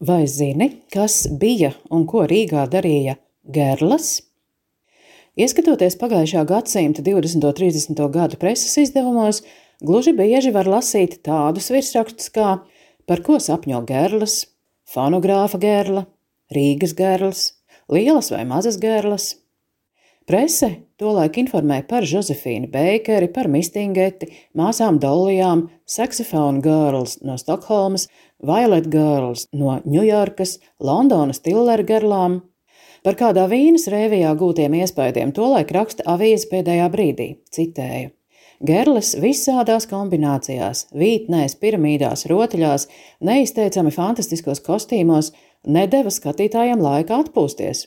Vai zini, kas bija un ko Rīgā darīja Gerlas? Ieskatoties pagājušā gadsimta 20. un 30. gadu preses izdevumos, gluži bieži var lasīt tādus virsrakstus kā Par ko sapņo Gerlas, fonogrāfa Gerla, Rīgas Gerlas, lielas vai mazas Gerlas. Prese tolaik informēja par Josefīnu Beikeri, par Mistingeti, māsām Dollijām, Saxophone Girls no Stokholmas, Violet Girls no Ņujorkas, Londonas Tiller Girlām. Par kādā vīnas rēvijā gūtiem iespaidiem tolaik raksta avīze pēdējā brīdī, citēju. Gerles visādās kombinācijās, vītnēs, piramīdās, rotaļās, neizteicami fantastiskos kostīmos nedeva skatītājiem laika atpūsties.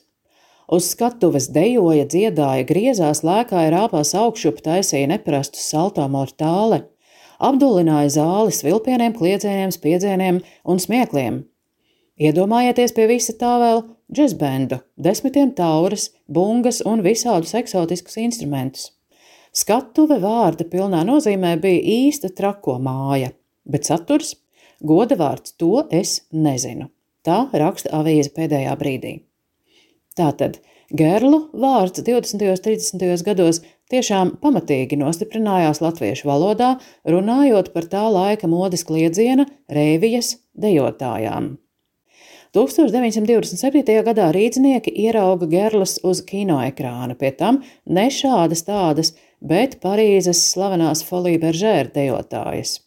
Uz skatuves dejoja, dziedāja, griezās, lēkāja, rāpās augšup, taisīja neparastus salto mortāli, apdulināja zāli svilpieniem, kliedzieniem, spiedzieniem un smiekliem. Iedomājieties pie visa tā vēl džesbendu, desmitiem tauras, bungas un visādus eksotiskus instrumentus. Skatuve vārda pilnā nozīmē bija īsta trako māja, bet saturs - goda vārds to es nezinu. Tā raksta avīze pēdējā brīdī. Tātad Gerlu vārds 20. un 30. gados tiešām pamatīgi nostiprinājās latviešu valodā, runājot par tā laika modes kliedziena rēvijas dejotājām. 1927. gadā rīznieki ierauga Gerlas uz kinoekrāna, pie tam ne šādas tādas, bet Parīzes slavenās Folija Beržēra dejotājas.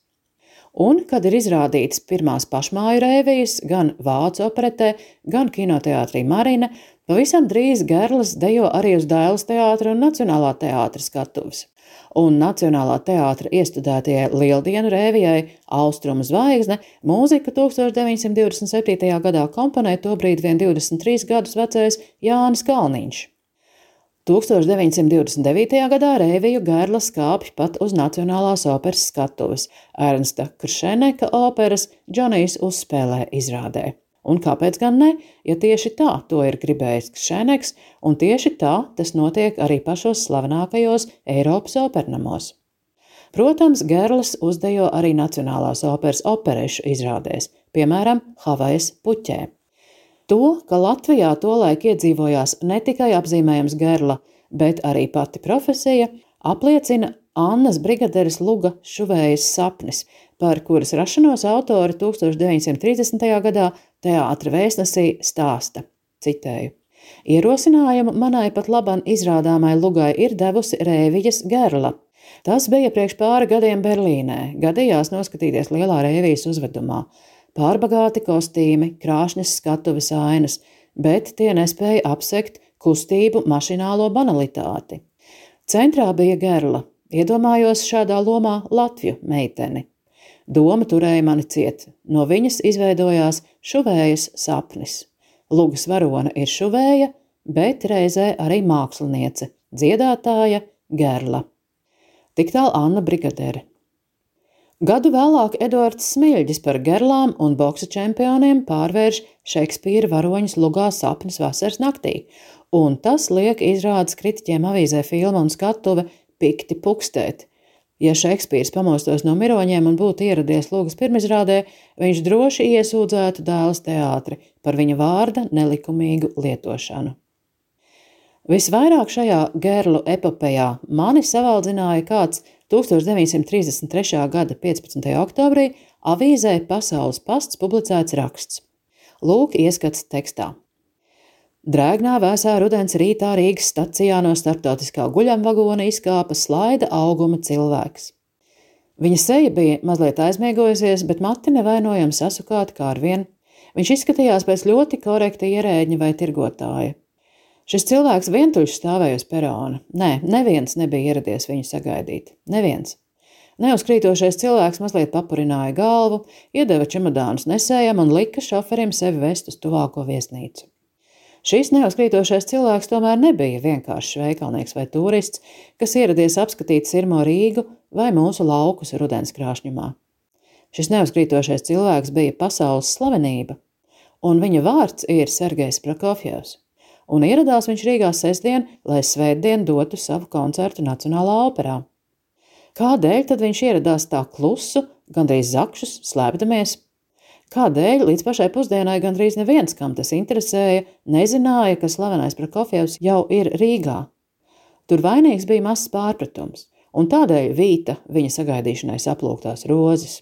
Un, kad ir izrādītas pirmās pašmāju rēvijas, gan Vācu operetē, gan kinoteātrī Marina, pavisam drīz Gerlas dejo arī uz Dēlas teātra un Nacionālā teātra skatuves. Un Nacionālā teātra iestudētajai Lieldienu rēvijai Austrumu zvaigzne mūziku 1927. gadā komponēja tobrīd vien 23 gadus vecais Jānis Kalniņš. 1929. gadā Rēviju Gērlas kāpj pat uz Nacionālās operas skatuves Ernsta Kršeneka operas Džonijs uzspēlē izrādē. Un kāpēc gan ne, ja tieši tā to ir gribējis Kršeneks, un tieši tā tas notiek arī pašos slavenākajos Eiropas opernamos. Protams, Gerlis uzdejo arī Nacionālās operas operešu izrādēs, piemēram, Havajas puķē. To, ka Latvijā tolaik iedzīvojās ne tikai apzīmējums Gerla, bet arī pati profesija, apliecina Annas brigaderes Luga Šuvējas sapnis, par kuras rašanos autori 1930. gadā teātra vēstnesī stāsta. Citēju. Ierosinājumu manai pat labam izrādāmai lugai ir devusi Rēvijas Gerla. Tas bija priekš pāri gadiem Berlīnē, gadījās noskatīties lielā Rēvijas uzvedumā pārbagāti kostīmi, krāšņas skatuves ainas, bet tie nespēja apsekt kustību mašinālo banalitāti. Centrā bija Gerla, iedomājos šādā lomā Latviju meiteni. Doma turēja mani ciet, no viņas izveidojās šuvējas sapnis. Lūgas varona ir šuvēja, bet reizē arī māksliniece, dziedātāja Gerla. Tik tālu Anna Brigadere. Gadu vēlāk Edvards Smilģis par gerlām un boksa čempioniem pārvērš Šekspīra varoņus lugā sapnis vasaras naktī, un tas liek izrādes kritiķiem avīzē filma un skatuve pikti pukstēt. Ja Šekspīrs pamostos no miroņiem un būtu ieradies lūgas pirmizrādē, viņš droši iesūdzētu dēls teātri par viņa vārda nelikumīgu lietošanu. Visvairāk šajā gerlu epopējā mani savaldzināja kāds 1933. gada 15. oktobrī avīzē Pasaules pasts publicēts raksts. Lūk, ieskats tekstā. Drēgnā vēsā rudens rītā Rīgas stacijā no starptautiskā guļamvagona izkāpa slaida auguma cilvēks. Viņa seja bija mazliet aizmiegojusies, bet mati nevainojami sasukāti kā ar vien. Viņš izskatījās pēc ļoti korekta ierēģņa vai tirgotāja. Šis cilvēks vientuļš stāvēja uz perona. Nē, neviens nebija ieradies viņu sagaidīt. Neviens. Neuzkrītošais cilvēks mazliet papurināja galvu, iedeva čemodānus nesējam un lika šoferim sevi vest uz tuvāko viesnīcu. Šis neuzkrītošais cilvēks tomēr nebija vienkāršs veikalnieks vai turists, kas ieradies apskatīt Sirmo Rīgu vai mūsu laukus rudens krāšņumā. Šis neuzkrītošais cilvēks bija pasaules slavenība, un viņa vārds ir Sergejs Prokofjevs un ieradās viņš Rīgā sestdien, lai svētdien dotu savu koncertu Nacionālā operā. Kādēļ tad viņš ieradās tā klusu, gandrīz zakšus, slēpdamies? Kādēļ līdz pašai pusdienai gandrīz neviens, kam tas interesēja, nezināja, ka slavenais Prokofjevs jau ir Rīgā. Tur vainīgs bija mazs pārpratums, un tādēļ Vīta viņa sagaidīšanai saplūktās rozes.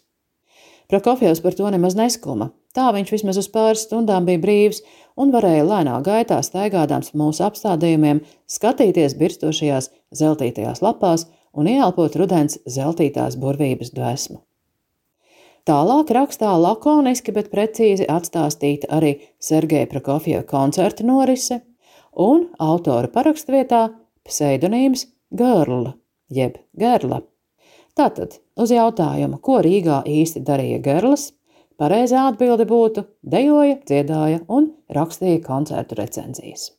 Prokofjevs par to nemaz neskuma. Tā viņš vismaz uz pāris stundām bija brīvs un varēja lēnā gaitā staigādams mūsu apstādījumiem skatīties birstošajās zeltītajās lapās un ieelpot rudens zeltītās burvības dvēsmu. Tālāk rakstā lakoniski, bet precīzi atstāstīta arī Sergeja Prokofjeva koncerta norise un autora parakstvietā pseidonīms Girl, jeb Gerla. Tātad, uz jautājumu, ko Rīgā īsti darīja Gerls, pareizā atbilde būtu dejoja, dziedāja un rakstīja koncertu recenzijas.